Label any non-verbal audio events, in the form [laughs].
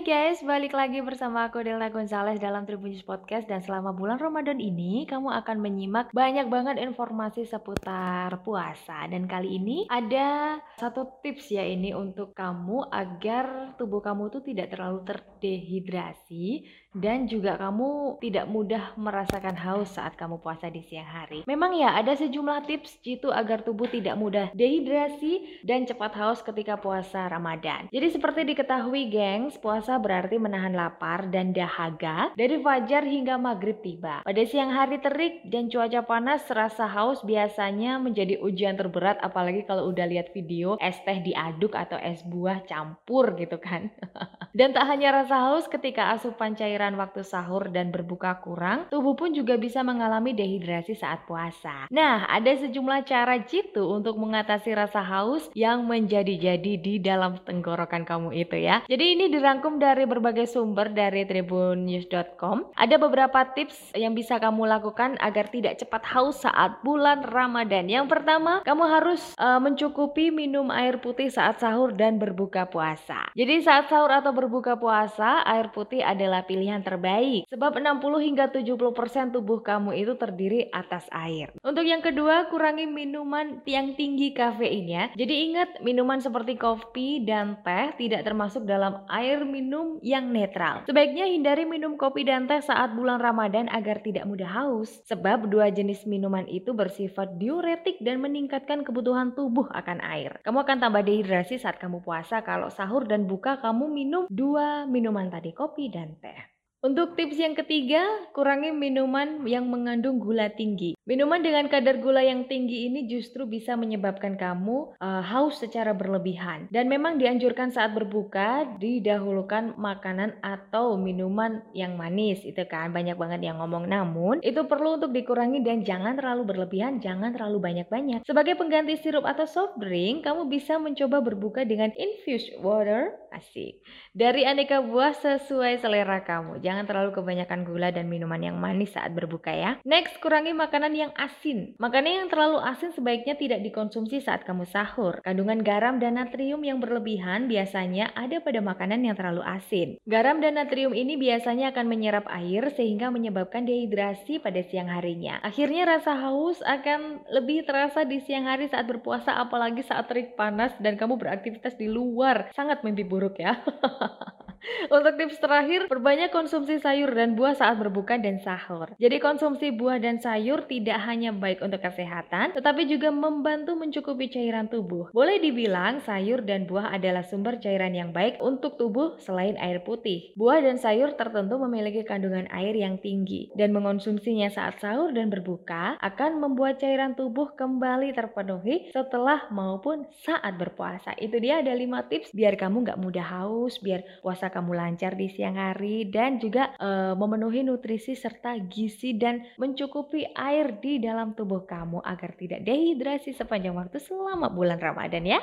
Hai guys, balik lagi bersama aku Delta Gonzalez dalam Tribun News Podcast. Dan selama bulan Ramadan ini kamu akan menyimak banyak banget informasi seputar puasa. Dan kali ini ada satu tips ya ini untuk kamu agar tubuh kamu tuh tidak terlalu terdehidrasi dan juga kamu tidak mudah merasakan haus saat kamu puasa di siang hari. Memang ya ada sejumlah tips jitu agar tubuh tidak mudah dehidrasi dan cepat haus ketika puasa Ramadan. Jadi seperti diketahui gengs, puasa berarti menahan lapar dan dahaga dari fajar hingga maghrib tiba. Pada siang hari terik dan cuaca panas, rasa haus biasanya menjadi ujian terberat apalagi kalau udah lihat video es teh diaduk atau es buah campur gitu kan. [laughs] dan tak hanya rasa haus ketika asupan cairan waktu sahur dan berbuka kurang, tubuh pun juga bisa mengalami dehidrasi saat puasa. Nah, ada sejumlah cara jitu untuk mengatasi rasa haus yang menjadi-jadi di dalam tenggorokan kamu itu ya. Jadi ini dirangkum dari berbagai sumber dari tribunnews.com. Ada beberapa tips yang bisa kamu lakukan agar tidak cepat haus saat bulan Ramadan. Yang pertama, kamu harus uh, mencukupi minum air putih saat sahur dan berbuka puasa. Jadi saat sahur atau berbuka puasa, air putih adalah pilihan terbaik sebab 60 hingga 70% tubuh kamu itu terdiri atas air. Untuk yang kedua, kurangi minuman yang tinggi kafein ya. Jadi ingat minuman seperti kopi dan teh tidak termasuk dalam air minum yang netral. Sebaiknya hindari minum kopi dan teh saat bulan Ramadan agar tidak mudah haus. Sebab dua jenis minuman itu bersifat diuretik dan meningkatkan kebutuhan tubuh akan air. Kamu akan tambah dehidrasi saat kamu puasa kalau sahur dan buka kamu minum dua minuman tadi kopi dan teh. Untuk tips yang ketiga, kurangi minuman yang mengandung gula tinggi. Minuman dengan kadar gula yang tinggi ini justru bisa menyebabkan kamu uh, haus secara berlebihan. Dan memang dianjurkan saat berbuka didahulukan makanan atau minuman yang manis. Itu kan banyak banget yang ngomong. Namun itu perlu untuk dikurangi dan jangan terlalu berlebihan, jangan terlalu banyak-banyak. Sebagai pengganti sirup atau soft drink, kamu bisa mencoba berbuka dengan infused water, asik. Dari aneka buah sesuai selera kamu Jangan terlalu kebanyakan gula dan minuman yang manis saat berbuka ya. Next, kurangi makanan yang asin. Makanan yang terlalu asin sebaiknya tidak dikonsumsi saat kamu sahur. Kandungan garam dan natrium yang berlebihan biasanya ada pada makanan yang terlalu asin. Garam dan natrium ini biasanya akan menyerap air sehingga menyebabkan dehidrasi pada siang harinya. Akhirnya rasa haus akan lebih terasa di siang hari saat berpuasa apalagi saat terik panas dan kamu beraktivitas di luar. Sangat mimpi buruk ya. [laughs] Untuk tips terakhir, perbanyak konsumsi sayur dan buah saat berbuka dan sahur. Jadi konsumsi buah dan sayur tidak hanya baik untuk kesehatan, tetapi juga membantu mencukupi cairan tubuh. Boleh dibilang sayur dan buah adalah sumber cairan yang baik untuk tubuh selain air putih. Buah dan sayur tertentu memiliki kandungan air yang tinggi dan mengonsumsinya saat sahur dan berbuka akan membuat cairan tubuh kembali terpenuhi setelah maupun saat berpuasa. Itu dia ada 5 tips biar kamu nggak mudah haus, biar kamu lancar di siang hari dan juga e, memenuhi nutrisi serta gizi dan mencukupi air di dalam tubuh kamu agar tidak dehidrasi sepanjang waktu selama bulan Ramadan ya.